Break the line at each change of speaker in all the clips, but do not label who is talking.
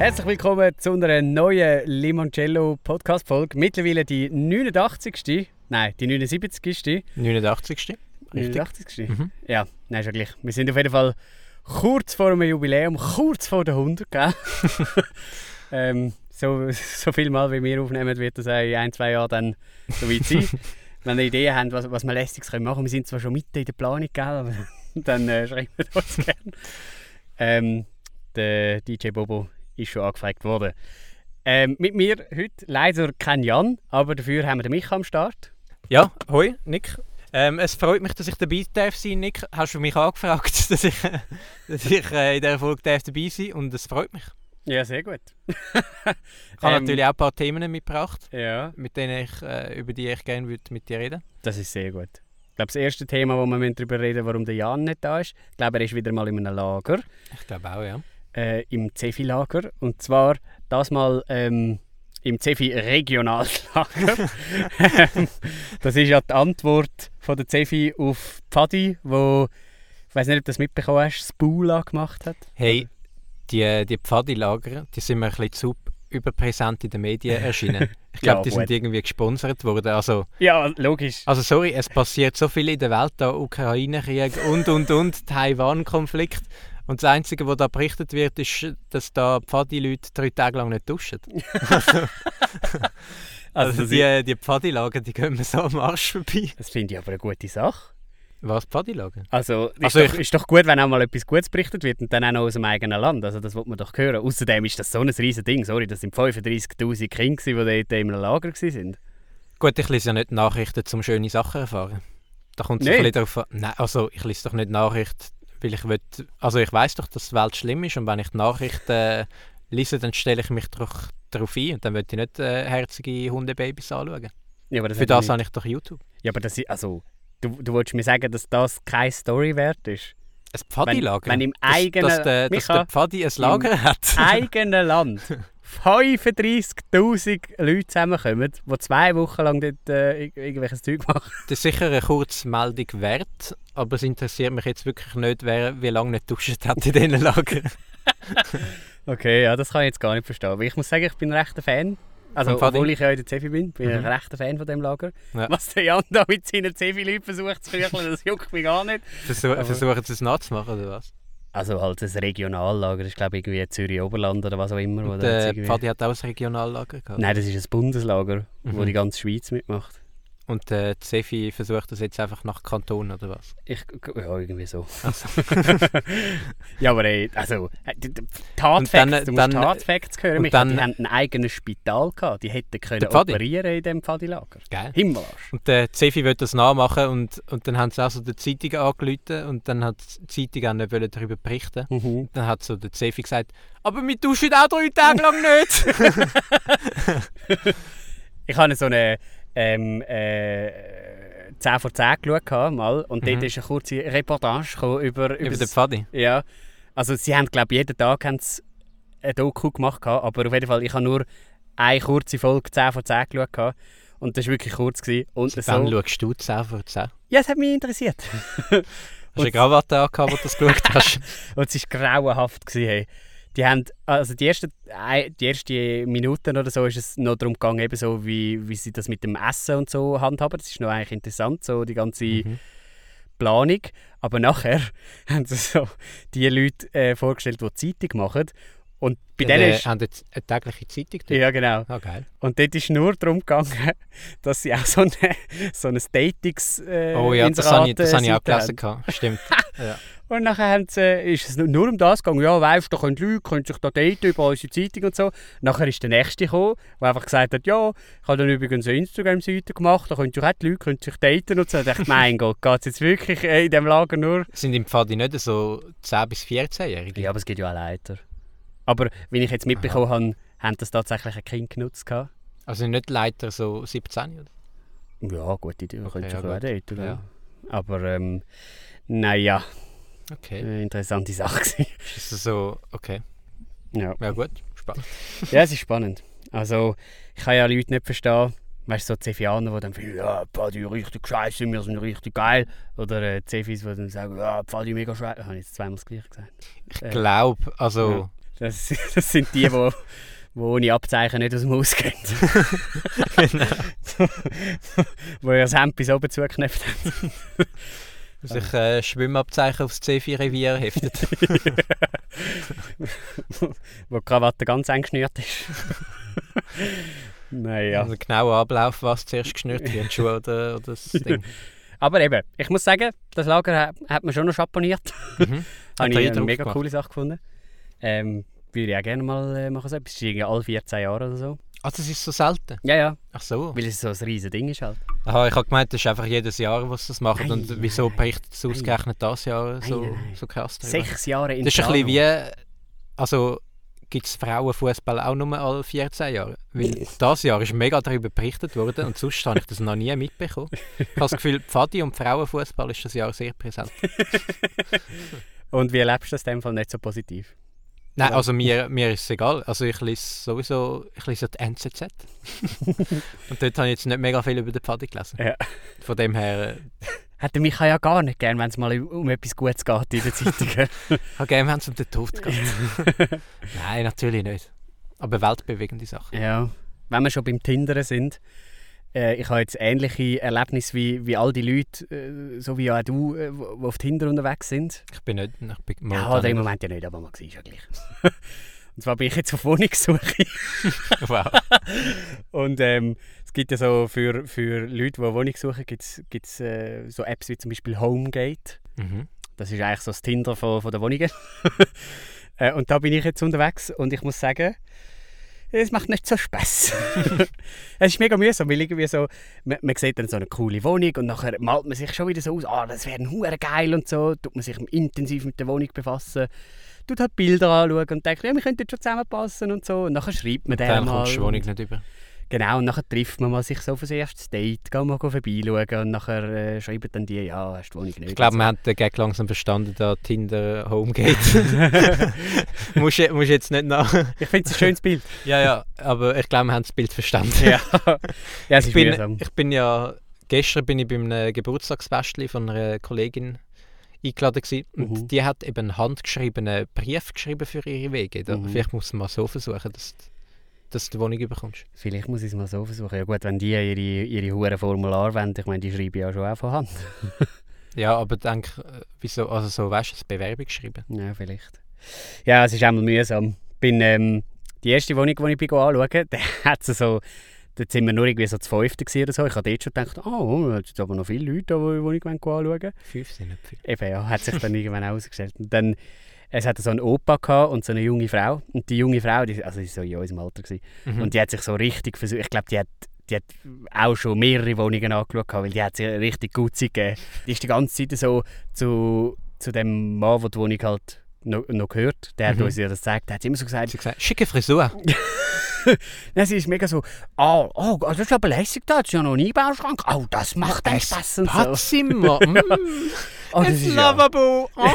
Herzlich willkommen zu einer neuen Limoncello Podcast Folge. Mittlerweile die 89. Nein, die 79.
89. Richtig.
89. Mhm. Ja, nein, schon gleich. Wir sind auf jeden Fall kurz vor einem Jubiläum, kurz vor der 100, gell? ähm, so, so viel Mal, wie wir aufnehmen, wird das in ein, zwei Jahren dann so weit sein. Wenn ihr Ideen habt, was, was wir lästiges machen können, wir sind zwar schon mitten in der Planung, gell, aber dann äh, schreiben wir uns gerne. Ähm, der DJ Bobo ist schon angefragt worden. Ähm, mit mir heute leider kein Jan, aber dafür haben wir den Micha am Start.
Ja, hoi, Nick. Ähm, es freut mich, dass ich dabei darf sein, Nick. Hast du mich angefragt, dass ich, dass ich äh, in dieser Folge darf dabei sein und es freut mich.
Ja, sehr gut.
ich habe ähm, natürlich auch ein paar Themen mitgebracht,
ja.
mit denen ich, äh, über die ich gerne mit dir reden
Das ist sehr gut. Ich glaube, das erste Thema, wo wir darüber reden warum der Jan nicht da ist, ich glaube, er ist wieder mal in einem Lager.
Ich glaube auch, ja.
Äh, Im Cefi-Lager. Und zwar das mal ähm, im Cefi Regionallager. das ist ja die Antwort von der Cefi auf Pfadi, wo ich weiß nicht, ob du das mitbekommen hast, Spula gemacht hat.
Hey, die, die Pfadi-Lager, die sind mir ein bisschen zu überpräsent in den Medien erschienen. Ich glaube, ja, die sind irgendwie gesponsert worden. Also,
ja, logisch.
Also sorry, es passiert so viel in der Welt, der Ukraine-Krieg und, und, und, Taiwan-Konflikt. Und das Einzige, was da berichtet wird, ist, dass da Pfadi-Leute drei Tage lang nicht duschen. also, also die, die Pfadi-Lager, die gehen mir so am Arsch vorbei.
Das finde ich aber eine gute Sache.
Was, Pfadilager?
Also, ist, also doch, ist doch gut, wenn auch mal etwas Gutes berichtet wird und dann auch noch aus dem eigenen Land. Also das wird man doch hören. Außerdem ist das so ein riesiges Ding. Sorry, das sind 35'000 Kinder, die dort in einem Lager waren.
Gut, ich lese ja nicht Nachrichten, um schöne Sachen zu erfahren. Da kommt es ein bisschen darauf an. Nein, also ich lese doch nicht Nachrichten, weil ich will, Also ich weiß doch, dass die Welt schlimm ist und wenn ich die Nachrichten äh, lese, dann stelle ich mich doch darauf ein und dann will ich nicht äh, herzige Hundebabys anschauen. Ja, das Für das habe ich doch YouTube.
Ja, aber das ist, also Du, du wolltest mir sagen, dass das keine Story wert ist?
Ein Pfadi-Lager?
Wenn, wenn, im eigenen...
Dass, dass, der, dass der Pfadi ein Lager hat?
Im eigenen Land 35'000 Leute zusammenkommen, die zwei Wochen lang dort äh, irgendwelches Zeug machen.
Das ist sicher eine Kurzmeldung wert, aber es interessiert mich jetzt wirklich nicht, wer wie lange nicht duscht hat in diesen Lagern.
okay, ja, das kann ich jetzt gar nicht verstehen. Aber ich muss sagen, ich bin ein rechter Fan also, obwohl ich ja in der Zefi bin, bin ich mhm. ein rechter Fan von dem Lager. Ja. Was der Jan da mit seinen Zefi-Leuten versucht zu kücheln, das juckt mich gar nicht.
Versuch, versuchen sie es nachzumachen, oder was?
Also halt ein Regionallager, das ist glaube ich irgendwie Zürich-Oberland oder was auch immer.
Und der Pfadi hat auch ein Regionallager gehabt?
Nein, das ist ein Bundeslager, mhm. wo die ganze Schweiz mitmacht.
Und äh, die Sefi versucht das jetzt einfach nach Kanton oder was?
Ich, ja, irgendwie so. Also. ja, aber ey, also, äh, Tatfacts, du musst dann, Tatfacts hören. Und dann, die haben ein eigenes Spital gehabt. Die hätten können operieren in diesem Pfadilager.
Geil. Himmelarsch. Und der Sefi wollte das nachmachen und, und dann haben sie auch so die Zeitung angerufen und dann hat die Zeitung auch nicht darüber berichten. Mhm. Dann hat so der Sefi gesagt, aber wir duschen auch drei Tage lang
nicht. ich habe so eine ähm, äh, 10 vor 10 geschaut mal, und mhm. dort ist eine kurze Reportage über,
über, über den Pfadi?
Ja. Also sie haben, glaube jeden Tag haben eine Doku gemacht, aber auf jeden Fall, ich habe nur eine kurze Folge 10 vor 10 geschaut. Und das war wirklich kurz. Gewesen. Und
so, dann schaust du 10 vor 10?
Ja, es hat mich interessiert.
hast du eine Krawatte angehabt, als du das geschaut hast?
und es war grauenhaft. Gewesen, hey die haben, also die ersten, die ersten Minuten oder so ist es noch darum gegangen, eben so, wie, wie sie das mit dem Essen und so handhaben. Das ist noch eigentlich interessant, so die ganze mhm. Planung. Aber nachher haben sie so die Leute äh, vorgestellt, die Zeitung machen. Und bei ja, denen ist...
Haben jetzt eine tägliche Zeitung? Dort?
Ja, genau.
Oh.
Und dort ist nur darum gegangen, dass sie auch so eine, so eine Statings äh,
Oh ja, das habe ich, das habe ich auch gelesen. Stimmt. ja.
Und dann sie, ist es nur um das gegangen, ja, weißt du, da können Leute können sich da daten über unsere Zeitung und so. Nachher ist der Nächste gekommen, der einfach gesagt hat, ja, ich habe dann übrigens eine Instagram-Seite gemacht, da können auch die Leute können sich daten und so. Und ich dachte, mein Gott, geht es jetzt wirklich äh, in diesem Lager nur...
Sind im Pfadi nicht so 10- bis 14-Jährige?
Ja, aber es gibt ja auch Leiter. Aber wie ich jetzt mitbekommen Aha. habe, haben das tatsächlich ein Kind genutzt. Gehabt.
Also nicht Leiter so 17,
oder? Ja, gute Idee, okay, könntest ja, auch daten. Ja. Aber ähm, naja...
Okay.
Eine interessante Sache.
ist das so, okay.
Ja.
Ja gut, spannend.
ja, es ist spannend. Also, ich kann ja Leute nicht verstehen, weißt du, so Zefianer, die dann finden, ja, Pfadi richtig scheiße, wir sind richtig geil. Oder äh, Zefis, die dann sagen, ja, Pfadi mega scheiße. Habe ich jetzt zweimal das gleiche gesagt.
Ich äh, glaube, also... Ja.
Das, das sind die, die die ohne Abzeichen nicht aus dem Haus gehen. genau. wo ihr das Hemd bis oben zugeknöpft haben.
sich äh, Schwimmabzeichen aufs C4-Revier heftet.
wo die Krawatte ganz eng geschnürt ist. naja.
Also genauer Ablauf, was zuerst geschnürt wird, Schuhe oder, oder das Ding.
Aber eben, ich muss sagen, das Lager hat, hat man schon noch champoniert. Mhm. Habe ich eine mega gemacht. coole Sache gefunden. Ähm, würde ich auch gerne mal äh, machen. So etwas. Alle 14 Jahre oder so.
Ah, das ist so selten?
Ja, ja.
Ach so.
Weil es so ein riesiges Ding ist halt.
Aha, ich habe gemeint, das ist einfach jedes Jahr, was sie das machen. Nein, und wieso nein, berichtet es ausgerechnet das Jahr so, nein, so krass?
Sechs Jahre
in Das ist ein bisschen wie... Also gibt es Frauenfußball auch nur alle 14 Jahre. Weil das Jahr ist mega darüber berichtet worden und sonst habe ich das noch nie mitbekommen. Ich habe das Gefühl, Pfadi und Frauenfußball ist das Jahr sehr präsent.
und wie erlebst du das in dem Fall nicht so positiv?
Nein, also mir, mir ist es egal. Also ich lese sowieso ich lese die NZZ. und dort habe ich jetzt nicht mega viel über den Pfadi gelesen. Ja. Von dem her... Äh,
Hätte mich ja gar nicht gern, wenn es mal um etwas Gutes geht in den Zeitungen.
ich habe gerne, wenn es um den Tod geht. Nein, natürlich nicht. Aber weltbewegende Sachen.
Ja. Wenn wir schon beim Tindern sind, äh, ich habe jetzt ähnliche Erlebnisse wie, wie all die Leute, äh, so wie auch du, äh, die auf Tinder unterwegs sind.
Ich bin nicht. Ich bin
ja, im Moment ja nicht, aber man sieht ja gleich. Und zwar bin ich jetzt auf Wohnungssuche. wow. Und ähm, es gibt ja so für, für Leute, die Wohnung suchen, gibt es äh, so Apps wie zum Beispiel Homegate. Mhm. Das ist eigentlich so das Tinder von, von der Wohnungen. äh, und da bin ich jetzt unterwegs und ich muss sagen, es macht nicht so Spaß. es ist mega mühsam, weil irgendwie so, man, man, sieht dann so eine coole Wohnung und nachher malt man sich schon wieder so aus, ah, das wäre ein geil und so, tut man sich intensiv mit der Wohnung befassen, tut halt Bilder anschauen und denkt, ja, wir könnten schon zusammenpassen und so und nachher schreibt man
dann,
dann
mal. Dann die Wohnung nicht über.
Genau, und nachher trifft man mal sich so auf ein erstes Date, geht mal vorbeischauen und nachher äh, schreiben dann die, ja, hast du Wohnung nicht.
Ich glaube, wir haben den Gag langsam verstanden, da Tinder Homegate. musst, musst jetzt nicht nach...
ich finde es ein schönes Bild.
ja, ja, aber ich glaube, wir haben das Bild verstanden.
ja, ja es
ist ich bin, ich bin ja... Gestern bin ich beim Geburtstagsfestli von einer Kollegin eingeladen gewesen. Und mhm. die hat eben einen handgeschriebenen Brief geschrieben für ihre Wege. Mhm. Vielleicht muss man mal so versuchen, dass dass du die Wohnung bekommst.
Vielleicht muss ich es mal so versuchen. Ja gut, wenn die ihre, ihre hohen Formular wollen, ich meine, die schreiben ja schon auch von Hand.
ja, aber denk, äh, wieso, also so, weißt du, eine Bewerbung geschrieben?
Ja, vielleicht. Ja, es ist einmal mühsam. Bin, ähm, die erste Wohnung, die ich bin anschauen, da hat so, dort sind wir nur irgendwie so zu fünften oder so. Ich habe dort schon gedacht, oh, jetzt sind aber noch viele Leute, die ich anschauen
Fünf sind nicht viel.
Eben, ja, hat sich dann irgendwann ausgestellt. Und dann es hatte so einen Opa und so eine junge Frau. Und die junge Frau, die, also die war so in unserem Alter, gewesen, mhm. und die hat sich so richtig versucht, ich glaube, die hat, die hat auch schon mehrere Wohnungen angeschaut, weil die hat sich richtig gut Zeit gegeben. Die ist die ganze Zeit so zu, zu dem Mann, der die Wohnung halt noch, noch gehört, der mhm. hat uns ja das gezeigt, der hat immer so gesagt,
gesagt schicke Frisur.
Dann sie ist mega so, oh, oh, das ist aber lässig da, das ist ja noch ein Einbauschrank. Oh, das macht ja, Spaß und so.
Badzimmer, mm. oh, das ist Lavabo. Ja.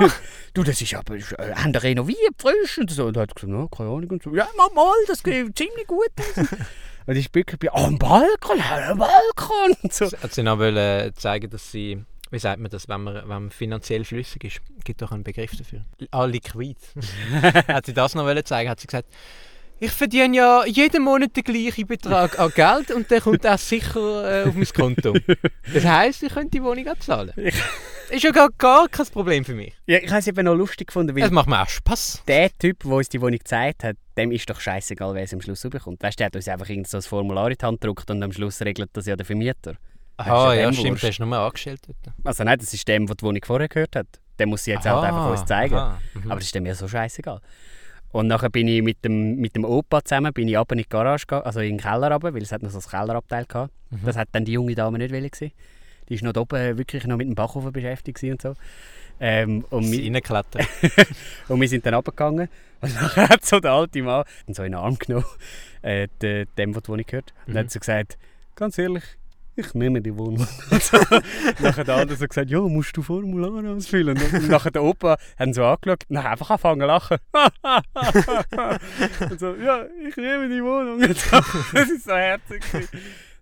Oh.
du, das ist aber, äh, haben die renoviert, frisch und so. Und er hat gesagt, no, keine Ahnung und so. Ja, mach mal, das geht ziemlich gut. und ich bin bei, oh, ein Balkon, ein Balkon. Und so.
Hat sie noch wollen zeigen, dass sie, wie sagt man das, wenn man, wenn man finanziell flüssig ist? Gibt doch einen Begriff dafür. Ah, liquid. hat sie das noch wollen zeigen, hat sie gesagt, ich verdiene ja jeden Monat den gleichen Betrag an Geld und der kommt auch sicher äh, auf mein Konto. Das heisst, ich könnte die Wohnung auch zahlen. ist ja gar, gar kein Problem für mich.
Ja, ich habe es eben noch lustig gefunden,
weil... Das macht mir auch Spass.
Der Typ, der uns die Wohnung gezeigt hat, dem ist doch scheißegal, wer es am Schluss bekommt. Weißt du, der hat uns einfach so ein Formular in die Hand gedruckt und am Schluss regelt das ja der Vermieter.
Aha, ja, stimmt, der ist nur angestellt dort.
Also nein, das ist dem, der die Wohnung vorher gehört hat. Der muss sie jetzt aha, halt einfach uns zeigen. Aha, mhm. Aber das ist dem ja so scheißegal. Und nachher bin ich mit dem, mit dem Opa zusammen bin ich in die Garage, also in den Keller runter, weil es hat noch so ein Kellerabteil gehabt. Mhm. Das hat dann die junge Dame nicht wollen. Die war noch oben wirklich noch mit dem Backofen beschäftigt und so. Ähm, und,
wir,
und wir sind dann runtergegangen und nachher hat so der alte Mann so in den Arm genommen, äh, dem, der die Wohnung gehört, und mhm. hat so gesagt, ganz ehrlich, ich nehme die Wohnung. nachher der andere so gesagt, ja, musst du Formular ausfüllen. Und nachher der Opa hat so angeschaut und dann einfach angefangen zu lachen. und so, ja, ich nehme die Wohnung. das ist so herzig.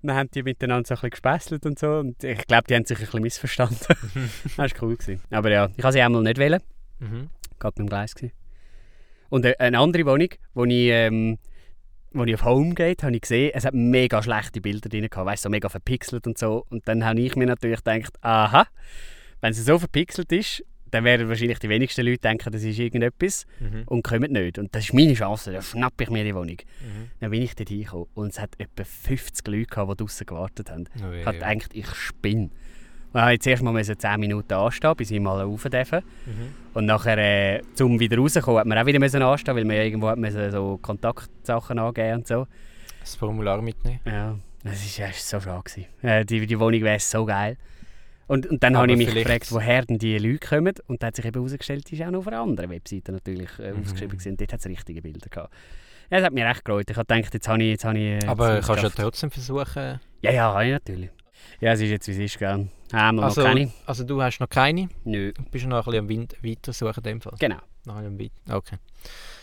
Dann haben die miteinander so ein bisschen gespässelt und so. Und ich glaube, die haben sich ein bisschen missverstanden. das war cool. Gewesen. Aber ja, ich habe sie einmal nicht wählen. Mhm. Gerade beim Gleis. Gewesen. Und äh, eine andere Wohnung, wo ich, ähm, wo ich auf Home geht, habe ich gesehen, es hat mega schlechte Bilder drin gehabt, weißt, so mega verpixelt und so. Und dann habe ich mir natürlich gedacht, aha, wenn es so verpixelt ist, dann werden wahrscheinlich die wenigsten Leute denken, das ist irgendetwas
Mhm.
und kommen nicht. Und das ist meine Chance, dann schnappe ich mir die Wohnung.
Mhm.
Dann bin ich dort hingekommen und es hat etwa 50 Leute gehabt, die draußen gewartet haben.
Oh,
Ich
ja,
habe gedacht, ich spinne. Dann musste ich zuerst mal müssen 10 Minuten anstehen, bis ich mal rauf durfte.
Mhm.
Und nachher, äh, zum wieder rauskommen, hat man auch wieder müssen anstehen, weil man irgendwo hat müssen so Kontaktsachen angeben und so.
Das Formular mitnehmen.
Ja, das war so schade. Äh, die, die Wohnung wäre so geil. Und, und dann
Aber
habe ich mich
vielleicht-
gefragt, woher denn die Leute kommen. Und da hat sich eben herausgestellt, die ist auch noch auf einer anderen Webseite natürlich äh,
Mhm.
ausgeschrieben. gewesen. Dort hat es richtige Bilder gehabt. Ja, das hat mich recht gefreut. Ich habe gedacht, jetzt habe ich... Jetzt habe ich äh,
Aber
jetzt
kannst du ja trotzdem versuchen.
Ja, ja, habe ich natürlich. Ja, es ist jetzt, wie es ist, gell. Einmal
Also,
noch keine.
also du hast noch keine.
Nö,
Du bist noch ein bisschen am Wind weitersuchen in dem Fall.
genau.
Noch ein bisschen. Okay.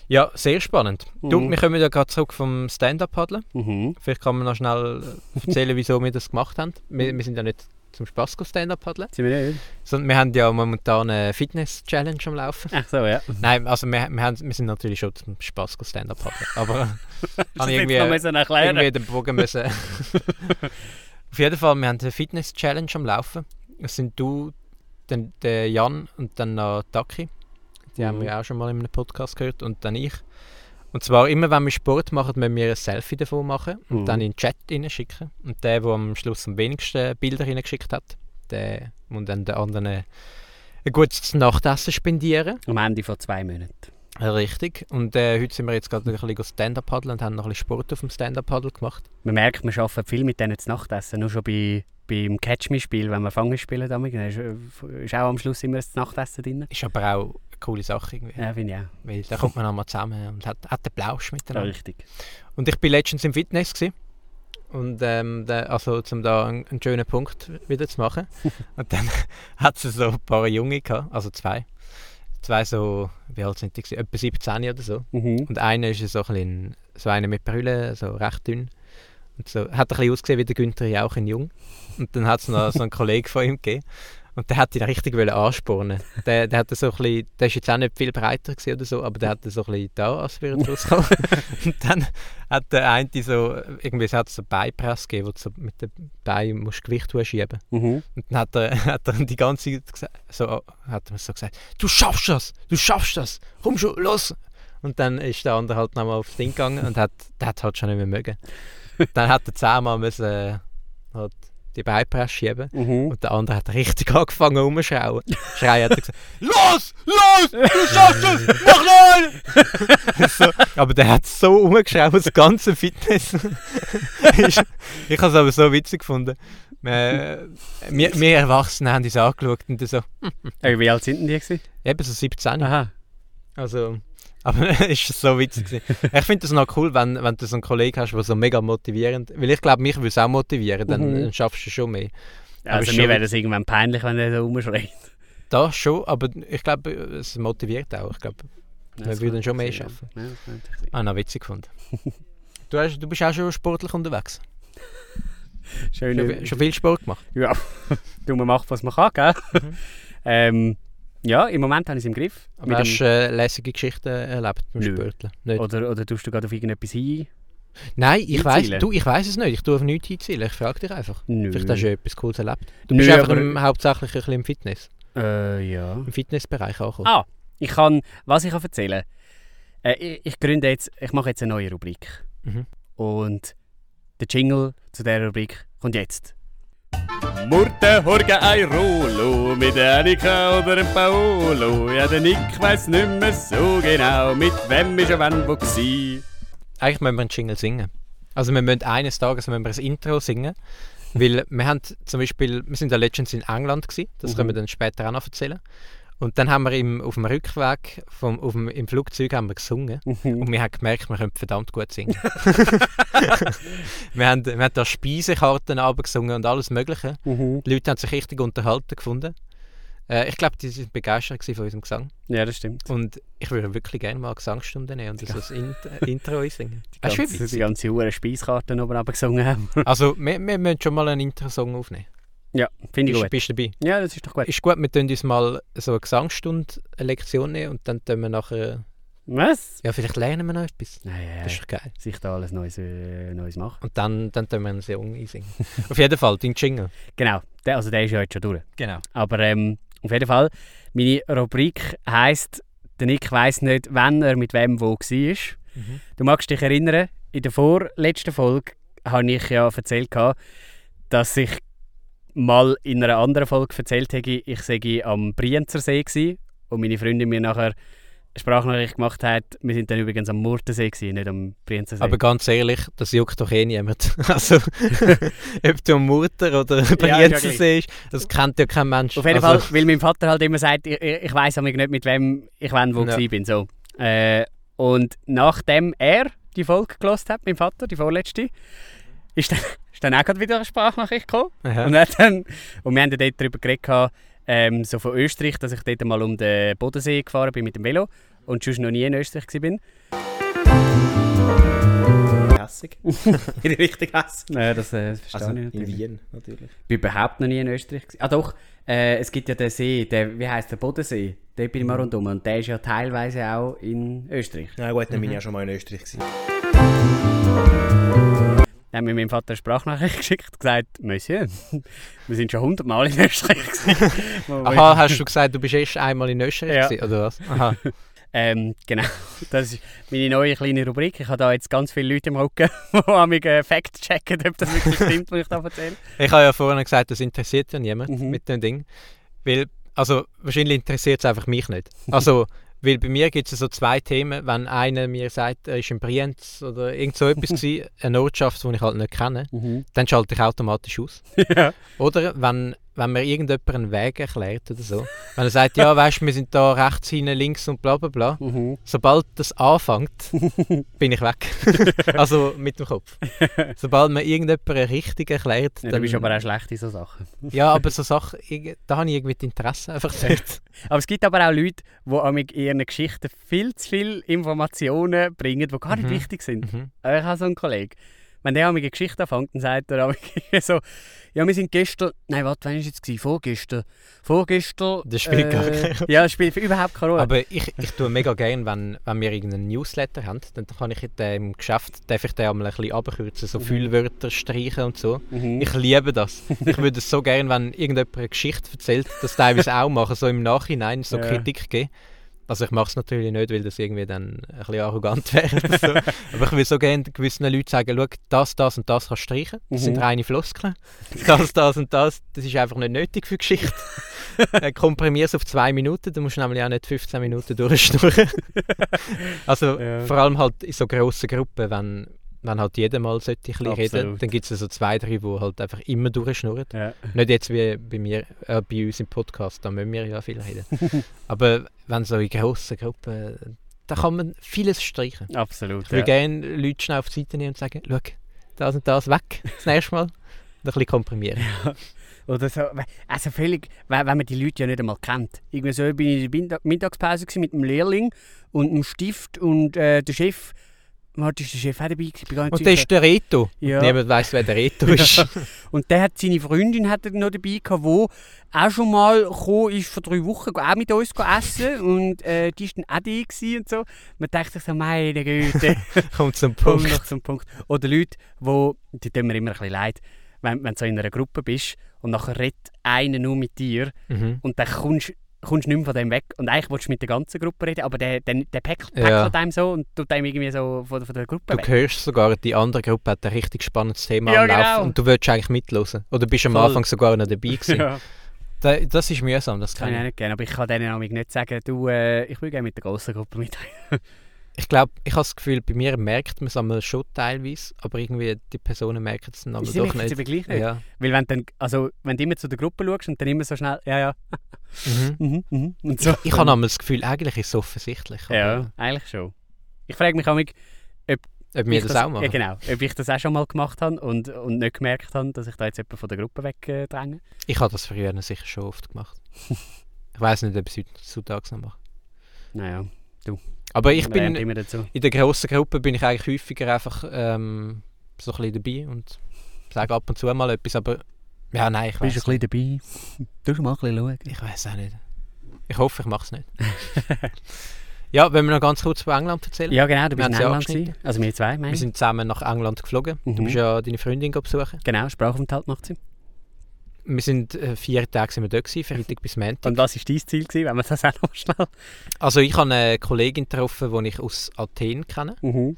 Ja, sehr spannend. Du,
Mhm.
wir kommen ja gerade zurück vom Stand-Up-Paddeln.
Mhm.
Vielleicht kann man noch schnell äh, erzählen, wieso wir das gemacht haben. Wir, wir sind ja nicht zum Spaß Stand-Up-Paddeln,
Sind wir nicht?
sondern wir haben ja momentan eine Fitness-Challenge am Laufen.
Ach so, ja.
Nein, also wir, wir, haben, wir sind natürlich schon zum Spaß Stand-Up-Paddeln. Aber
Das
habe ich irgendwie, irgendwie den Bogen müssen. Auf jeden Fall, wir haben eine Fitness-Challenge am Laufen. Es sind du, dann der Jan und dann noch Taki. Die haben
Mhm.
wir auch schon mal in einem Podcast gehört. Und dann ich. Und zwar immer, wenn wir Sport machen, müssen wir ein Selfie davon machen und
Mhm.
dann in den Chat schicken. Und der, der am Schluss am wenigsten Bilder hineingeschickt hat, der muss dann den anderen ein gutes Nachtessen spendieren.
Am Ende von zwei Monaten.
Richtig. Und äh, heute sind wir jetzt gerade ein bisschen Stand-Up paddeln und haben noch ein bisschen Sport auf dem Stand-Up paddel gemacht.
Man merkt, wir arbeiten viel mit denen zu Nachtessen. Nur schon bei, beim Catch-Me-Spiel, wenn wir Fangen spielen, dann ist, äh, ist auch am Schluss immer das Nachtessen drin.
Ist aber auch eine coole Sache irgendwie.
Ja, finde ich auch.
Weil da kommt man einmal zusammen und hat, hat den Plausch
Ja,
miteinander.
richtig.
Und ich bin letztens im Fitness gewesen. Und ähm, da, also um da einen, einen schönen Punkt wieder zu machen. und dann hat es so ein paar Junge gehabt, also zwei. Zwei so, wie alt sind die? gewesen? Etwa 17 oder so.
Mhm.
Und einer ist so ein bisschen, so einer mit Brille, so recht dünn. Und so, hat ein bisschen ausgesehen wie der Günther Jauch in Jung. Und dann hat es noch so einen Kollegen von ihm gegeben. Und der hat ihn richtig wollen anspornen. Der, der, hat so ein bisschen, der ist jetzt auch nicht viel breiter oder so, aber der hat so ein bisschen da, als wäre er rausgekommen. und dann hat der eine so, irgendwie es hat so Beipress gegeben, wo du so mit dem Bein musst Gewicht schieben
Mhm.
und dann hat er, hat er die ganze Zeit gesa- so, hat er so gesagt, du schaffst das, du schaffst das, komm schon, los. Und dann ist der andere halt nochmal aufs Ding gegangen und hat, der hat halt schon nicht mehr mögen. Dann hat er zehnmal müssen, äh, halt die Beipresse schieben.
Mhm.
Und der andere hat richtig angefangen rumzuschreien. Schreien hat er gesagt, los, los, du schaffst es, mach nein! so, aber der hat so rumgeschrien, das ganze Fitness. Ist- ich habe es aber so witzig gefunden. Wir, wir, wir Erwachsenen haben uns angeschaut und so,
Äh, wie alt sind denn die? Gewesen?
eben so 17.
Aha.
Also, aber es ist so witzig. gewesen. Ich finde das noch cool, wenn, wenn du so einen Kollegen hast, der so mega motivierend Weil ich glaube, mich würde es auch motivieren, dann,
Mhm.
dann schaffst du schon mehr. Aber
Also
ist
mir wäre das irgendwann peinlich, wenn er so rumschreit.
Das schon, aber ich glaube, es motiviert auch. Ich glaube,
Ja,
Wir
das
würden
kann
schon mehr schaffen.
Ja, Ja, das
ah, noch witzig gefunden. du, hast, du bist auch schon sportlich unterwegs.
Schön.
Schon, schon viel Sport gemacht.
Ja, du, man macht, was man kann, gell?
Mhm.
ähm, ja, im Moment habe ich es im Griff.
Aber hast du äh, lässige Geschichten erlebt beim
Nö.
Nicht.
oder, oder tust du gerade auf irgendetwas hin?
Nein, ich weiß, du, ich weiß es nicht. Ich tue auf nichts hinzielen. Ich frage dich einfach.
Nö.
Vielleicht hast du etwas Cooles erlebt. Du
Nö,
bist einfach
aber-
im, hauptsächlich ein bisschen im Fitness.
Äh, ja.
Im Fitnessbereich angekommen.
Ah, ich kann, was ich kann erzählen äh, ich, ich gründe jetzt, ich mache jetzt eine neue Rubrik.
Mhm.
Und der Jingle zu dieser Rubrik kommt jetzt. Murte horge ein Rolo mit der Annika oder dem Paolo. Ja, der Nick weiss nicht mehr so genau, mit wem ist er wann wo gsi.
Eigentlich müssen wir einen Jingle singen. Also wir müssen eines Tages müssen wir ein Intro singen. weil wir haben zum Beispiel, wir sind ja letztens in England gewesen, das
Mhm.
können wir dann später auch noch erzählen. Und dann haben wir im, auf dem Rückweg vom, auf dem, im Flugzeug haben wir gesungen. Und wir haben gemerkt, wir können verdammt gut singen. wir, haben, wir haben da Speisekarten abgesungen und alles Mögliche.
Mhm.
Die Leute haben sich richtig unterhalten gefunden. Äh, ich glaube, die waren begeistert gewesen von unserem Gesang.
Ja, das stimmt.
Und ich würde wirklich gerne mal eine Gesangsstunde nehmen und so ein Int Intro einsingen.
Die ganze, die ganze Hure Speiskarten oben gesungen haben.
Also, wir, wir müssen schon mal einen Intro-Song aufnehmen.
Ja, finde ich
Bist,
gut.
bist du dabei?
Ja, das ist doch gut.
Ist gut, wir tun uns mal so eine Gesangsstunde, eine Lektion nehmen und dann tun wir nachher
Was?
Ja, vielleicht lernen wir noch etwas.
Naja,
Das ist doch geil.
sich da alles Neues, äh, Neues machen.
Und dann, dann tun wir einen Song einsingen. Auf jeden Fall, dein Jingle.
Genau, der, also der ist ja jetzt schon durch.
Genau.
Aber ähm, auf jeden Fall, meine Rubrik heisst, der Nick weiss nicht, wann er mit wem wo war.
Mhm.
Du magst dich erinnern, in der vorletzten Folge habe ich ja erzählt, dass ich mal in einer anderen Folge erzählt habe, ich sei am Brienzersee gsi und meine Freundin mir nachher eine Sprachnachricht gemacht hat, wir sind dann übrigens am Murtensee gsi, nicht am Brienzersee.
Aber ganz ehrlich, das juckt doch eh niemand. Also, ob du am Mutter oder
Ja, ja
Brienzersee ist, das kennt ja kein Mensch.
Auf jeden
also,
Fall, weil mein Vater halt immer sagt, ich, ich, weiss nicht, mit wem ich wann wo
Ja.
ja. bin. So. Äh, und nachdem er die Folge gelost hat, mein Vater, die vorletzte, ist dann, ist dann auch gerade wieder eine Sprachnachricht gekommen.
Aha.
Und, dann, und wir haben dort darüber geredet, ähm, so von Österreich, dass ich dort mal um den Bodensee gefahren bin mit dem Velo und sonst noch nie in Österreich war.
Hässig. Richtig hässig.
Ja, das äh, verstehe
Also
ich
in
natürlich.
Wien natürlich.
Ich bin überhaupt noch nie in Österreich. Gewesen. Ah doch, äh, es gibt ja den See, der, wie heißt der Bodensee? Dort bin ich mal rundum und der ist ja teilweise auch in Österreich.
Na gut, dann bin ich ja schon mal in Österreich gewesen.
Dann hat mir mein Vater eine Sprachnachricht geschickt und gesagt, Monsieur, wir sind schon hundertmal in Österreich
Aha, hast du gesagt, du bist erst einmal in Österreich
Ja.
gewesen, oder was? Aha.
Ähm, genau, das ist meine neue kleine Rubrik. Ich habe da jetzt ganz viele Leute im Rücken, die an mich äh, Fact checken, ob das wirklich stimmt, was ich da erzähle.
Ich habe ja vorhin gesagt, das interessiert ja niemand
Mhm.
mit dem Ding. Weil, also wahrscheinlich interessiert es einfach mich nicht. Also, weil bei mir gibt es so zwei Themen. Wenn einer mir sagt, er ist in Brienz oder irgend so etwas gewesen, eine Ortschaft, die ich halt nicht kenne, dann schalte ich automatisch aus.
ja.
Oder wenn, wenn mir irgendjemand einen Weg erklärt oder so. Wenn er sagt, ja, weißt du, wir sind da rechts, hinten, links und bla bla bla.
Mhm.
Sobald das anfängt, bin ich weg. also mit dem Kopf. Sobald mir irgendjemand richtig erklärt,
Ja, du bist aber auch schlecht in so Sachen.
ja, aber so Sachen, da habe ich irgendwie Interesse einfach nicht.
Aber es gibt aber auch Leute, die in ihren Geschichten viel zu viele Informationen bringen, die gar nicht
Mhm.
wichtig sind.
Mhm.
Ich habe so einen Kollegen. Wenn der eine Geschichte anfängt, dann sagt er so, ja, wir sind gestern, nein, warte, wann war es jetzt? gewesen? Vorgestern. Vorgestern.
Das spielt gar keine Rolle.
Ja, das spielt überhaupt keine Rolle.
Aber ich, ich tue mega gerne, wenn, wenn wir irgendeinen Newsletter haben, dann kann ich in dem Geschäft darf ich den einmal ein bisschen abkürzen, so
Mhm.
Füllwörter streichen und so.
Mhm.
Ich liebe das. Ich würde es so gerne, wenn irgendjemand eine Geschichte erzählt, das teilweise auch machen, so im Nachhinein so
Ja.
Kritik geben. Also ich mache es natürlich nicht, weil das irgendwie dann ein bisschen arrogant wäre so. Aber ich will so gerne gewissen Leuten sagen, schau, das, das und das kannst du streichen. Das sind
Mhm.
reine Floskeln. Das, das und das, das ist einfach nicht nötig für Geschichte. Äh, Komprimier es auf zwei Minuten, dann musst du nämlich auch nicht 15 Minuten durchschnurren. also
Ja.
vor allem halt in so grossen Gruppen, wenn, wenn halt jeder mal sollte ein reden, dann gibt es so zwei, drei, die halt einfach immer durchschnurren.
ja.
Nicht jetzt wie bei mir, äh, bei uns im Podcast, da müssen wir ja viel reden. Aber wenn so in grossen Gruppen, da kann man vieles streichen.
Absolut.
Ich würde
Ja.
gerne Leute schnell auf die Seite nehmen und sagen, schau, das und das weg, das nächste Mal. Und ein bisschen komprimieren.
Oder so, also völlig, we- wenn man die Leute ja nicht einmal kennt. Irgendwie so bin ich in der Mittag- Mittagspause mit dem Lehrling und dem Stift und äh, der Chef. Warte, ist der Chef auch dabei? Ich bin gar nicht
Und das
sicher.
ist der Reto.
Ja.
Niemand weiß, wer der Reto ist.
Und der hat seine Freundin hat er noch dabei gehabt, die auch schon mal gekommen ist, vor drei Wochen auch mit uns essen und äh, die war dann auch die gewesen und so. Man denkt sich so, meine Güte,
Kommt zum Punkt.
noch zum Punkt. Oder Leute, wo, die tun mir immer ein bisschen leid, wenn, wenn du so in einer Gruppe bist und nachher redet einer nur mit dir
Mhm.
und dann kommst kommst nicht mehr von dem weg. Und eigentlich willst du mit der ganzen Gruppe reden, aber der, der, der päckelt,
Ja.
päckelt einem so und tut einem irgendwie so von, von der Gruppe
Du
weg.
hörst sogar, die andere Gruppe hat ein richtig spannendes Thema
Ja,
am Laufen
genau.
und du willst eigentlich mitlosen. Oder bist am
Voll.
Anfang sogar noch dabei gewesen.
Ja,
Da, das ist mühsam, das
kann
kann
ich auch
ich.
nicht gerne, aber ich kann denen nämlich nicht sagen, du, äh, ich will gerne mit der grossen Gruppe mit.
Ich glaube, ich habe das Gefühl, bei mir merkt man es einmal schon teilweise, aber irgendwie die Personen merken es dann aber doch nicht.
aber gleich nicht.
Ja.
Weil wenn, dann, also, wenn du immer zu der Gruppe schaust und dann immer so schnell, ja, ja,
Mhm.
mhm, mhm, und so.
Ich habe einmal das Gefühl, eigentlich ist es offensichtlich.
Ja, eigentlich schon. Ich frage mich auch,
Ob wir
ich
das, auch machen.
Ja, genau. Ob ich das auch schon mal gemacht habe und, und nicht gemerkt habe, dass ich da jetzt jemanden von der Gruppe wegdränge.
Ich habe das früher sicher schon oft gemacht. ich weiß nicht, ob ich es heutzutage noch mache.
Naja,
Aber ich bin in der grossen Gruppe bin ich eigentlich häufiger einfach ähm, so ein bisschen dabei und sage ab und zu mal etwas, aber ja, nein, ich weiß
Bist du ein bisschen dabei? Du mal ein bisschen schauen.
Ich weiß auch nicht. Ich hoffe, ich mache es nicht. Ja, wenn wir noch ganz kurz von England erzählen.
Ja, genau, du bist in England. gewesen. Also wir zwei, meine
Wir sind zusammen nach England geflogen. Du
Mhm.
bist ja deine Freundin besuchen.
Genau, Sprachaufenthalt macht sie.
Wir sind äh, vier Tage sind wir dort gewesen, Freitag bis Montag.
Und was war dein Ziel, gewesen, wenn wir das auch noch schnell...
Also ich habe eine Kollegin getroffen, die ich aus Athen kenne.
Mhm.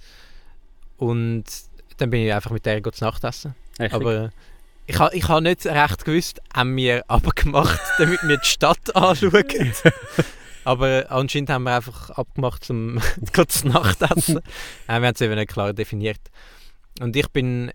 Und dann bin ich einfach mit der zu Nacht essen.
Richtig.
Aber ich habe ich ha nicht recht gewusst, haben wir abgemacht, damit wir die Stadt anschauen. Aber anscheinend haben wir einfach abgemacht, um zu Nacht essen. äh, wir haben es eben nicht klar definiert. Und ich bin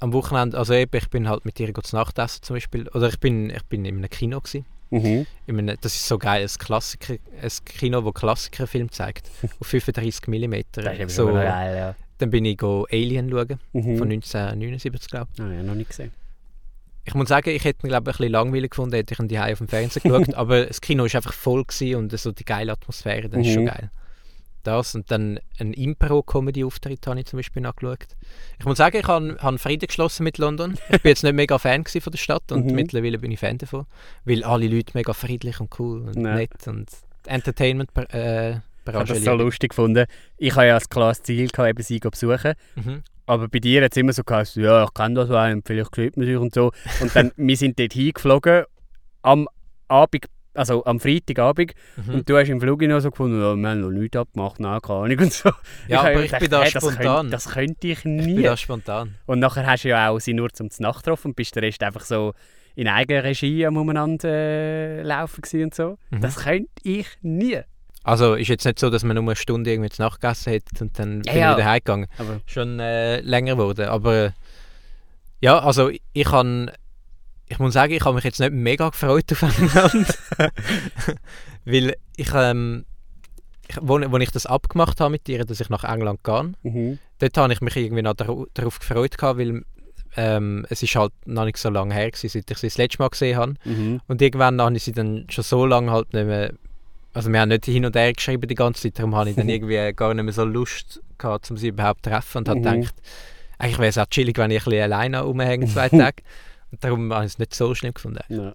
am Wochenende, also eben, ich bin halt mit ihr zu Nacht essen zum Beispiel. Oder ich bin, ich bin in einem Kino gewesen.
Mhm.
In einem, das ist so geil, ein, Klassiker, ein Kino, das Klassikerfilm zeigt. Auf 35 mm.
Das ist
so,
geil, ja.
dann bin ich go Alien schauen,
Mhm.
von 1979 glaube ich.
Ah, ja, noch nicht gesehen.
Ich muss sagen, ich hätte ihn glaube ich, ein bisschen langweilig gefunden, hätte ich ihn daheim auf dem Fernsehen geschaut, aber das Kino war einfach voll und so die geile Atmosphäre, das ist schon
Mhm.
geil. Das und dann ein Impro-Comedy-Auftritt habe ich zum Beispiel angeschaut. Ich muss sagen, ich habe, habe Frieden geschlossen mit London. Ich bin jetzt nicht mega Fan von der Stadt und
Mhm.
mittlerweile bin ich Fan davon, weil alle Leute mega friedlich und cool und
Ja.
nett und Entertainment äh,
Ich habe das so lustig gefunden. Ich habe ja als klares Ziel, gehabt, eben sie zu besuchen.
Mhm.
Aber bei dir hat es immer so geheißen, ja, ich kenne das einen, vielleicht sieht man sich und so. Und dann, wir sind dort hingeflogen am Abend, also am Freitagabend.
Mhm.
Und du hast im Flug noch so gefunden, wir haben noch nichts abgemacht, nein, keine Ahnung und so.
Ja,
habe
aber ich
gedacht,
bin da
hey, das
spontan.
Könnte, das könnte ich
Ich bin
nie.
da spontan.
Und nachher hast du ja auch sie nur zum Nacht getroffen und bist der Rest einfach so in eigener Regie am umeinander äh, laufen und so.
Mhm.
Das könnte ich nie.
Also ist jetzt nicht so, dass man nur eine Stunde irgendwie zu Nacht gegessen hat und dann bin
Ja,
ich wieder heimgegangen. Schon äh, länger geworden. Aber ja, also ich kann, ich muss sagen, ich habe mich jetzt nicht mega gefreut auf England. Weil ich, ähm, ich wo, wo ich das abgemacht habe mit dir, dass ich nach England gehe,
mhm.
dort habe ich mich irgendwie noch dar- darauf gefreut, gehabt, weil ähm, es ist halt noch nicht so lange her, gewesen, seit ich sie das letzte Mal gesehen habe.
Mhm.
Und irgendwann habe ich sie dann schon so lange halt nicht mehr. Also, wir haben nicht hin und her geschrieben die ganze Zeit, darum habe ich dann irgendwie gar nicht mehr so Lust gehabt, um sie überhaupt zu treffen und habe
Mhm.
gedacht, eigentlich wäre es auch chillig, wenn ich ein bisschen alleine rumhänge, zwei Tage. Darum habe ich es nicht so schlimm gefunden.
Ja.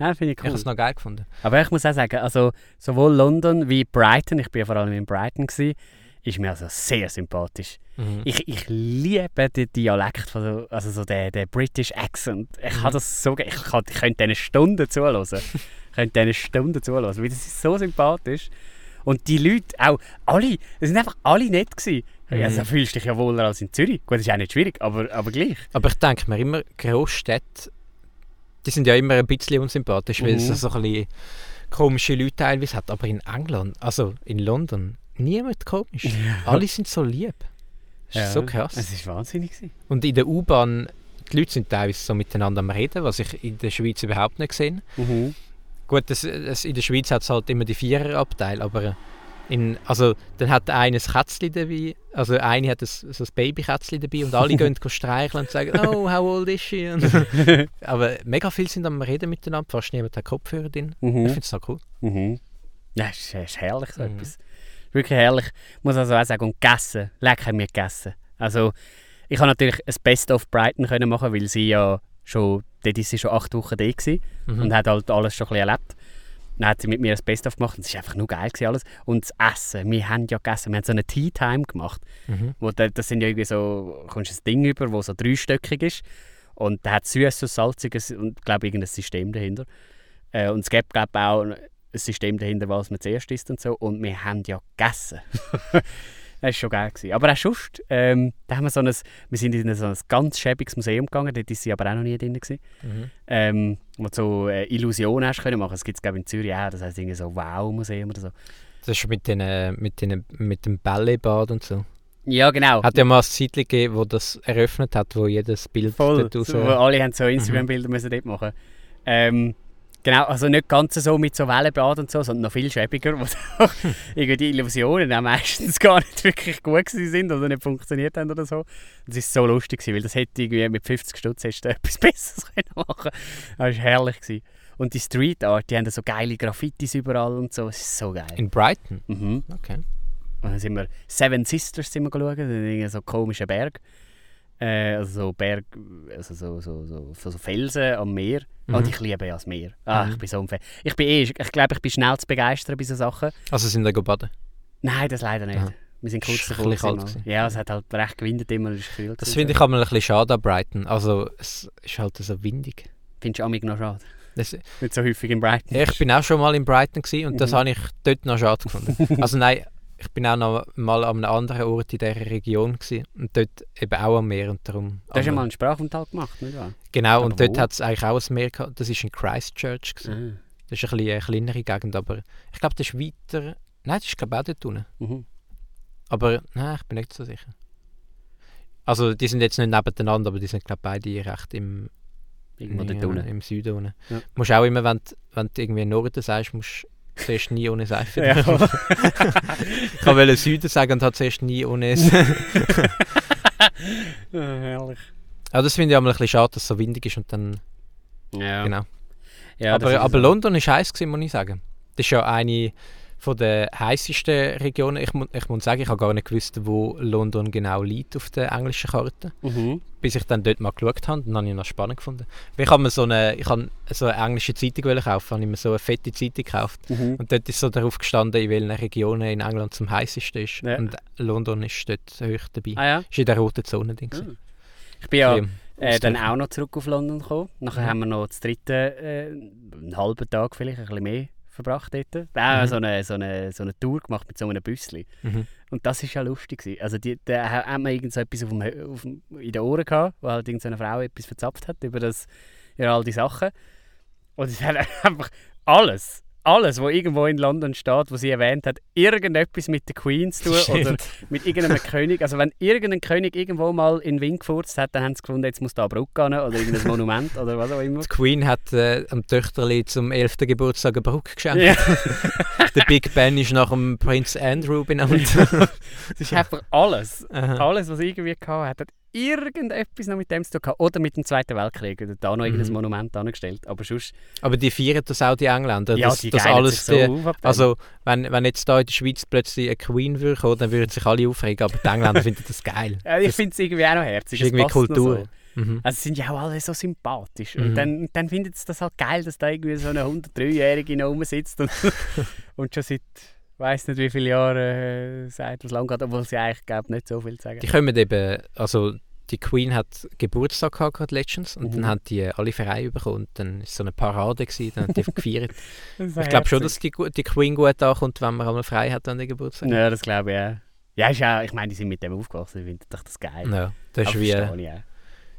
Ja, finde ich
Ich habe
cool.
es noch geil gefunden.
Aber ich muss auch sagen, also sowohl London wie Brighton, ich bin ja vor allem in Brighton, gewesen, ist mir also sehr sympathisch.
Mhm.
Ich, ich liebe den Dialekt, von so, also so den, den British Accent. Ich
Mhm.
habe das so, ich, kann, ich könnte denen Stunden zuhören. ich könnte denen Stunden zuhören, weil das ist so sympathisch. Und die Leute, auch alle, es sind einfach alle nett gewesen.
Mhm.
Also fühlst du dich ja wohler als in Zürich. Gut, das ist auch nicht schwierig, aber, aber gleich.
Aber ich denke mir immer, Großstädte, die sind ja immer ein bisschen unsympathisch, weil es
Mhm.
so ein bisschen komische Leute teilweise hat. Aber in England, also in London, niemand komisch. Alle sind so lieb. Das ist so krass.
Es war wahnsinnig. Gewesen.
Und in der U-Bahn, die Leute sind teilweise so miteinander am Reden, was ich in der Schweiz überhaupt nicht gesehen
Mhm.
Gut, das, das, in der Schweiz hat es halt immer die Viererabteil, aber in, also, dann hat einer ein Kätzchen dabei, also eine hat ein, so ein Babykätzchen dabei und alle gehen streicheln und sagen, oh, how old is she? Und, aber mega viele sind am Reden miteinander, fast niemand hat Kopfhörer drin. Ich
Mhm.
finde es noch cool.
Mhm. Ja, es ist, ist herrlich so
Mhm.
etwas. Wirklich herrlich. Ich muss also auch sagen, und gegessen, lecker haben wir gegessen. Also, ich habe natürlich ein Best of Brighton können machen, weil sie ja schon, dort ist sie schon acht Wochen da gewesen
Mhm.
und hat halt alles schon ein bisschen erlebt. Dann hat sie mit mir ein Best of gemacht und es war einfach nur geil gewesen alles. Und das Essen, wir haben ja gegessen, wir haben so eine Tea Time gemacht.
Mhm.
Wo da, das sind ja irgendwie so, kommst ein Ding über, wo so dreistöckig ist. Und da hat süßes, salziges und glaube ich irgendein System dahinter. Äh, und es gibt glaube auch ein System dahinter, was man zuerst isst und so. Und wir haben ja gegessen. das war schon geil. Gewesen. Aber auch sonst, ähm, da haben wir so ein, wir sind in so ein ganz schäbiges Museum gegangen, dort ist sie aber auch noch nie drin. Gewesen.
Mhm.
Ähm, wo du so äh, Illusionen hast können machen. Das gibt es in Zürich auch, das heisst irgendwie so Wow-Museum oder so.
Das ist mit, den, äh, mit, den, mit dem Balletbad und so.
Ja genau.
Hat ja mal ein Zeitchen gegeben, wo das eröffnet hat, wo jedes Bild
Voll.
raus...
So, wo alle haben so Instagram-Bilder müssen dort machen. Ähm, genau, also nicht ganz so mit so Wellenbad und so, sondern noch viel schäbiger, wo irgendwie die Illusionen auch meistens gar nicht wirklich gut sind oder nicht funktioniert haben oder so. Das ist so lustig gewesen, weil das hätte irgendwie mit 50 Stutz hättest du etwas Besseres können machen. Das war herrlich gewesen. Und die Street Art, die haben da so geile Graffitis überall und so. Es ist so geil.
In Brighton?
Mhm.
Okay.
Und dann sind wir Seven Sisters sind wir geschaut, so komische Berg. Äh, also so Berg, also so, so, so, so, so Felsen am Meer.
Mhm.
Und ich liebe ja das Meer. Ah,
Mhm.
Ich bin so Fan. Ich bin eh, ich glaube, ich bin schnell zu begeistern bei so Sachen.
Also sind da baden?
Nein, das leider nicht.
Ja.
Wir sind kurz davor.
kalt
mal. Ja, es hat halt recht gewindet immer. Ist kühl
Das finde ich
so.
aber ein bisschen schade an Brighton. Also es ist halt so windig.
Findest du amig noch schade?
Das,
Nicht so häufig in Brighton.
Ja, ich bin auch schon mal in Brighton gewesen und das
Mhm.
habe ich dort noch schade gefunden. also nein, ich bin auch noch mal an einem anderen Ort in dieser Region gewesen und dort eben auch am Meer und darum...
Du hast ja mal einen Sprachaufenthalt gemacht, nicht wahr?
Genau,
Aber
und dort hat es eigentlich auch ein Meer gehabt. Das ist in Christchurch. Gewesen.
Ah.
Das ist ein bisschen eine kleinere Gegend, aber ich glaube, das ist weiter... Nein, das ist glaube ich auch dort unten.
Mhm.
Aber nein, ich bin nicht so sicher. Also die sind jetzt nicht nebeneinander, aber die sind glaube ich beide recht im,
Irgendwo dort unten.
im Süden unten.
Ja.
Musst auch immer, wenn, du- wenn du irgendwie Norden sagst, musst du zuerst nie ohne Seife.
Ja.
ich wollte Süden sagen und habe zuerst nie ohne es.
Ah, herrlich.
Aber das finde ich aber ein bisschen schade, dass es so windig ist und dann...
Ja.
Genau.
Ja,
aber aber
so.
London ist heiß gewesen, muss ich sagen. Das ist ja eine von der heißesten Regionen. Ich, mu ich muss sagen, ich habe gar nicht gewusst, wo London genau liegt auf der englischen Karte.
Mhm.
bis ich dann dort mal geschaut habe, dann habe ich noch spannend gefunden. Ich habe mir so eine, ich habe so eine englische Zeitung kaufen, habe ich mir so eine fette Zeitung gekauft
Mhm.
und dort ist so darauf gestanden, in welchen Regionen in England zum heißesten ist
Ja.
und London ist dort hoch dabei.
Ah ja.
Ist in der roten Zone Ding.
Mhm. Ich bin ja äh, dann auch noch zurück auf London gekommen. Nachher
Mhm.
haben wir noch das dritte, äh, einen halben Tag vielleicht, ein bisschen mehr verbracht dort. Auch
Mhm.
so, eine, so, eine, so eine Tour gemacht mit so einem Büssli.
Mhm.
Und das war ja lustig. Gewesen. Also die, da ha- hat man irgend so etwas auf dem, auf dem, in den Ohren gehabt, wo halt irgendeine Frau etwas verzapft hat über, das, über all die Sachen. Und es hat einfach alles, alles, was irgendwo in London steht, was sie erwähnt hat, irgendetwas mit der Queen zu tun oder mit irgendeinem König. Also wenn irgendein König irgendwo mal in Wind gefurzt hat, dann haben sie gefunden, jetzt muss da eine Brücke gehen oder irgendein Monument oder was auch immer.
Die Queen hat äh, am Töchterli zum 11. Geburtstag eine Brücke geschenkt.
Ja,
Der Big Ben ist nach dem Prinz Andrew benannt.
das ist einfach alles.
Aha.
Alles, was irgendwie gehabt hat, hat irgendetwas noch mit dem zu tun gehabt. Oder mit dem Zweiten Weltkrieg. Oder da noch irgendein
Mhm.
Monument angestellt. Aber sonst,
Aber die feiern das auch, die Engländer.
ja,
dass,
die geilen
alles
sich so
die,
auf.
Also, wenn, wenn jetzt da in der Schweiz plötzlich eine Queen würde kommen, dann würden sich alle aufregen, aber die Engländer finden das geil.
ja, ich
das
finde es irgendwie auch noch herzig.
ist irgendwie Kultur.
So.
Mhm.
Also, sind ja auch alle so sympathisch.
Mhm.
Und dann, dann findet es das halt geil, dass da irgendwie so eine 103-Jährige noch rumsitzt und, und schon seit weiß nicht wie viele Jahren äh, sagt, was lang geht, obwohl sie eigentlich glaub, nicht so viel sagen
Die kommen eben, also die Queen hat Geburtstag gehabt letztens und
Mhm.
dann haben die alle frei bekommen und dann ist so eine Parade gewesen, dann haben die gefeiert. Ich glaube schon, dass die, die Queen gut ankommt, wenn man einmal frei hat an den Geburtstag.
Ja, das glaube ich auch. Ja, ist ja, ich meine, die sind mit dem aufgewachsen, ich finde doch das geil.
Ja, das ist wie,
auch.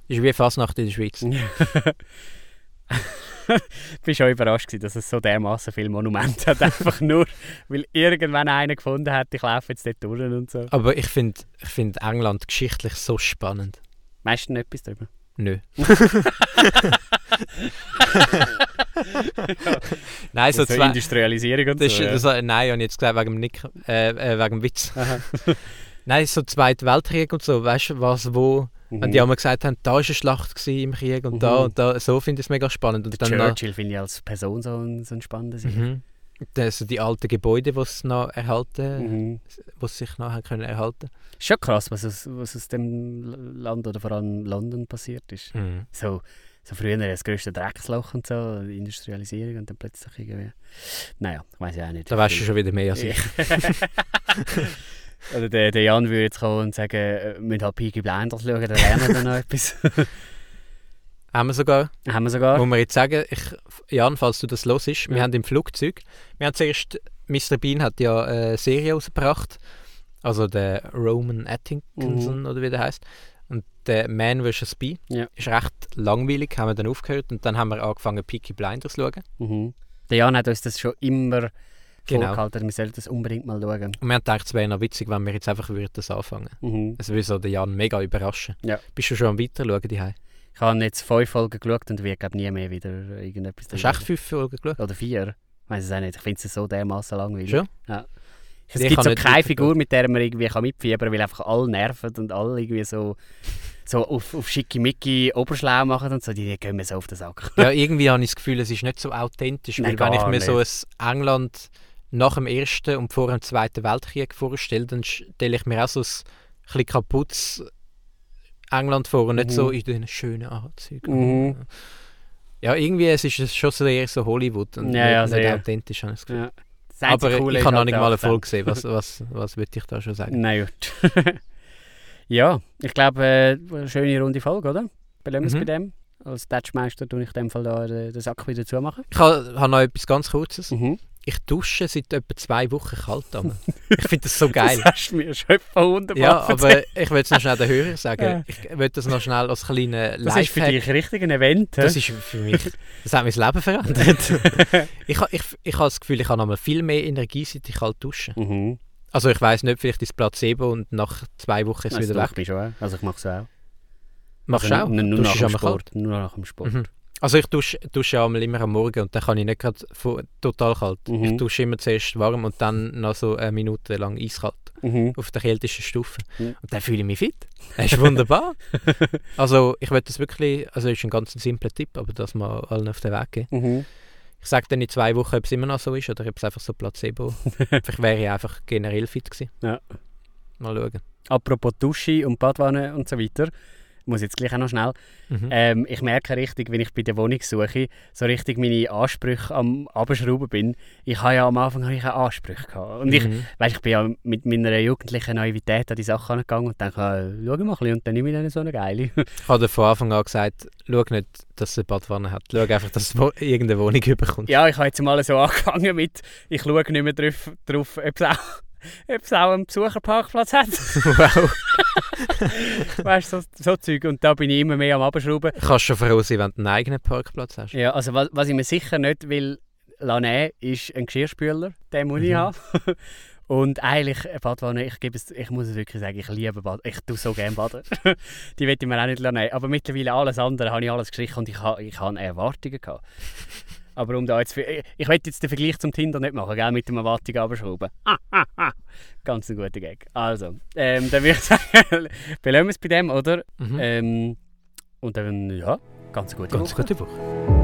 ist wie Fasnacht in der Schweiz.
ich war schon überrascht, gewesen, dass es so dermaßen viele Monumente hat. Einfach nur, weil irgendwann einer gefunden hat, ich laufe jetzt dort durch und so.
Aber ich finde ich find England geschichtlich so spannend.
Meistens etwas drüber.
Nö. Nein, so
so
zwei...
Industrialisierung und
Das
so.
ist,
ja.
nein, ich habe jetzt gesagt wegen dem, Nick, äh, äh, wegen dem Witz. Nein, so Zweiter Weltkrieg und so, weißt du, was, wo... Wenn
Mhm.
die einmal gesagt haben, da war eine Schlacht im Krieg und da
Mhm.
und da, so finde ich es mega spannend. Und dann
Churchill finde ich als Person so ein, so ein spannender Sieg.
mhm. das, die alten Gebäude, die sie noch erhalten,
Mhm.
was sich noch haben können erhalten.
Ist schon krass, was aus, was aus dem Land oder vor allem London passiert ist.
Mhm.
So, so früher das grösste Drecksloch und so, die Industrialisierung und dann plötzlich irgendwie. Naja, ich weiß ja auch nicht.
Da weißt du schon wieder mehr als ich.
Oder der, der Jan würde jetzt kommen und sagen, äh, wir müssen halt Peaky Blinders schauen, dann lernen wir dann noch etwas.
Haben wir sogar,
Haben wir sogar.
muss man jetzt sagen, ich, Jan, falls du das los ist, wir
Ja.
haben im Flugzeug, wir haben zuerst, Mr. Bean hat ja eine Serie rausgebracht, also der Roman Atkinson oder wie der heißt. Und der Man vs. Bee
Ja.
ist recht langweilig, haben wir dann aufgehört und dann haben wir angefangen Peaky Blinders zu schauen.
Mhm. Der Jan hat uns das schon immer
Genau.
vorgehalten, wir sollten das unbedingt mal schauen.
Und wir haben gedacht, es wäre noch witzig, wenn wir jetzt einfach würden das anfangen.
Mhm.
Es würde so den Jan mega überraschen.
Ja.
Bist du schon am Weiterschauen daheim?
Ich habe jetzt fünf Folgen geschaut und werde nie mehr wieder irgendetwas
Hast du echt fünf Folgen geschaut?
Oder vier. Ich weiß es auch nicht. Ich finde es so dermaßen langweilig.
Schon?
Ja. Es
Ich
gibt so
nicht
keine. Figur, mit der man irgendwie kann mitfiebern kann, weil einfach alle nerven und alle irgendwie so, so auf, auf schickimicki Oberschlau machen und so. Die, die gehen mir so auf den Sack.
ja, irgendwie habe ich das Gefühl, es ist nicht so authentisch.
Nein,
weil wenn ich mir so ein England nach dem Ersten und vor dem Zweiten Weltkrieg vorstelle, dann stelle ich mir auch so ein bisschen kaputtes England vor und nicht
Mhm.
so in den schönen Anzügen.
Mhm.
Ja, irgendwie es ist es schon sehr so Hollywood und
Ja, ja,
nicht,
sehr.
authentisch. Habe ich das Gefühl.
Ja.
Aber cool ich habe noch nicht mal eine Folge gesehen. Was, was, was würde ich da schon sagen?
Nein, gut. ja, ich glaube, äh, eine schöne runde Folge, oder? Belassen wir es mhm. bei dem. Als Touchmeister tue ich in dem Fall da den Sack wieder zumachen.
Ich habe, habe noch etwas ganz Kurzes. Mhm. Ich dusche seit etwa zwei Wochen kalt. ich finde das so geil.
das hast du mir schon wunderbar
Ja, aber ich will es noch schnell den Hörern sagen. Ich will das noch schnell als kleinen
Live Das ist für dich richtig ein Event.
Das ist für mich, das hat mein Leben verändert. ich ich, ich habe das Gefühl, ich habe noch mal viel mehr Energie, seit ich kalt dusche. Mhm. Also ich weiß nicht, vielleicht ist Placebo und nach zwei Wochen ist es wieder weg.
Mich schon, also ich mache es auch.
Machst also, du auch?
Nur, nach dem Sport. Nur nach dem Sport. Mhm.
Also ich dusche, dusche ja immer am Morgen und dann kann ich nicht gerade total kalt. Mhm. Ich dusche immer zuerst warm und dann noch so eine Minute lang eiskalt. Mhm. Auf der kältesten Stufe. Mhm. Und dann fühle ich mich fit. Das ist wunderbar. also ich würde das wirklich, also ist ein ganz simpler Tipp, aber dass man allen auf den Weg gehen. Mhm. Ich sage dann in zwei Wochen, ob es immer noch so ist oder ob es einfach so Placebo. Vielleicht wäre ich einfach generell fit gewesen. Ja. Mal schauen.
Apropos Dusche und Badwanne und so weiter muss jetzt gleich auch noch schnell. Mhm. Ähm, ich merke richtig, wenn ich bei der Wohnungssuche so richtig meine Ansprüche am Abschrauben bin. Ich habe ja am Anfang habe ich auch Ansprüche gehabt. Und mhm. ich, weißt, ich bin ja mit meiner jugendlichen Naivität an die Sachen angegangen und denke, ah, schau mal ein bisschen und dann nehme ich dann so eine geile.
ich habe von Anfang an gesagt, schau nicht, dass es eine Badwanne hat. Schau einfach, dass es irgendeine Wohnung überkommt.
Ja, ich habe jetzt mal so angefangen mit, ich schaue nicht mehr drauf, drauf ob es auch ob es auch einen Besucherparkplatz hat. Wow. weißt du, so, so Zeug. Und da bin ich immer mehr am Abschrauben.
Kannst du schon froh sein, wenn du einen eigenen Parkplatz hast.
Ja, also was, was ich mir sicher nicht will lassen, ist ein Geschirrspüler. Den muss mhm. ich haben. Und eigentlich, Badwanne, ich, gebe es, ich muss es wirklich sagen, ich liebe Bad. Ich tue so gerne baden. die will ich mir auch nicht lassen. Aber mittlerweile alles andere habe ich alles gestrichen und ich habe, ich habe Erwartungen gehabt. Aber um da jetzt, ich werde jetzt den Vergleich zum Tinder nicht machen, gell, mit dem Erwartung abschrauben. Ah, ah, ah. Ganz ein guter Gag. Also, ähm, dann würde ich sagen, belassen wir es bei dem, oder? Mhm. Ähm, und dann, ja, ganz gute
ganz
Woche.
Ganz gute Woche.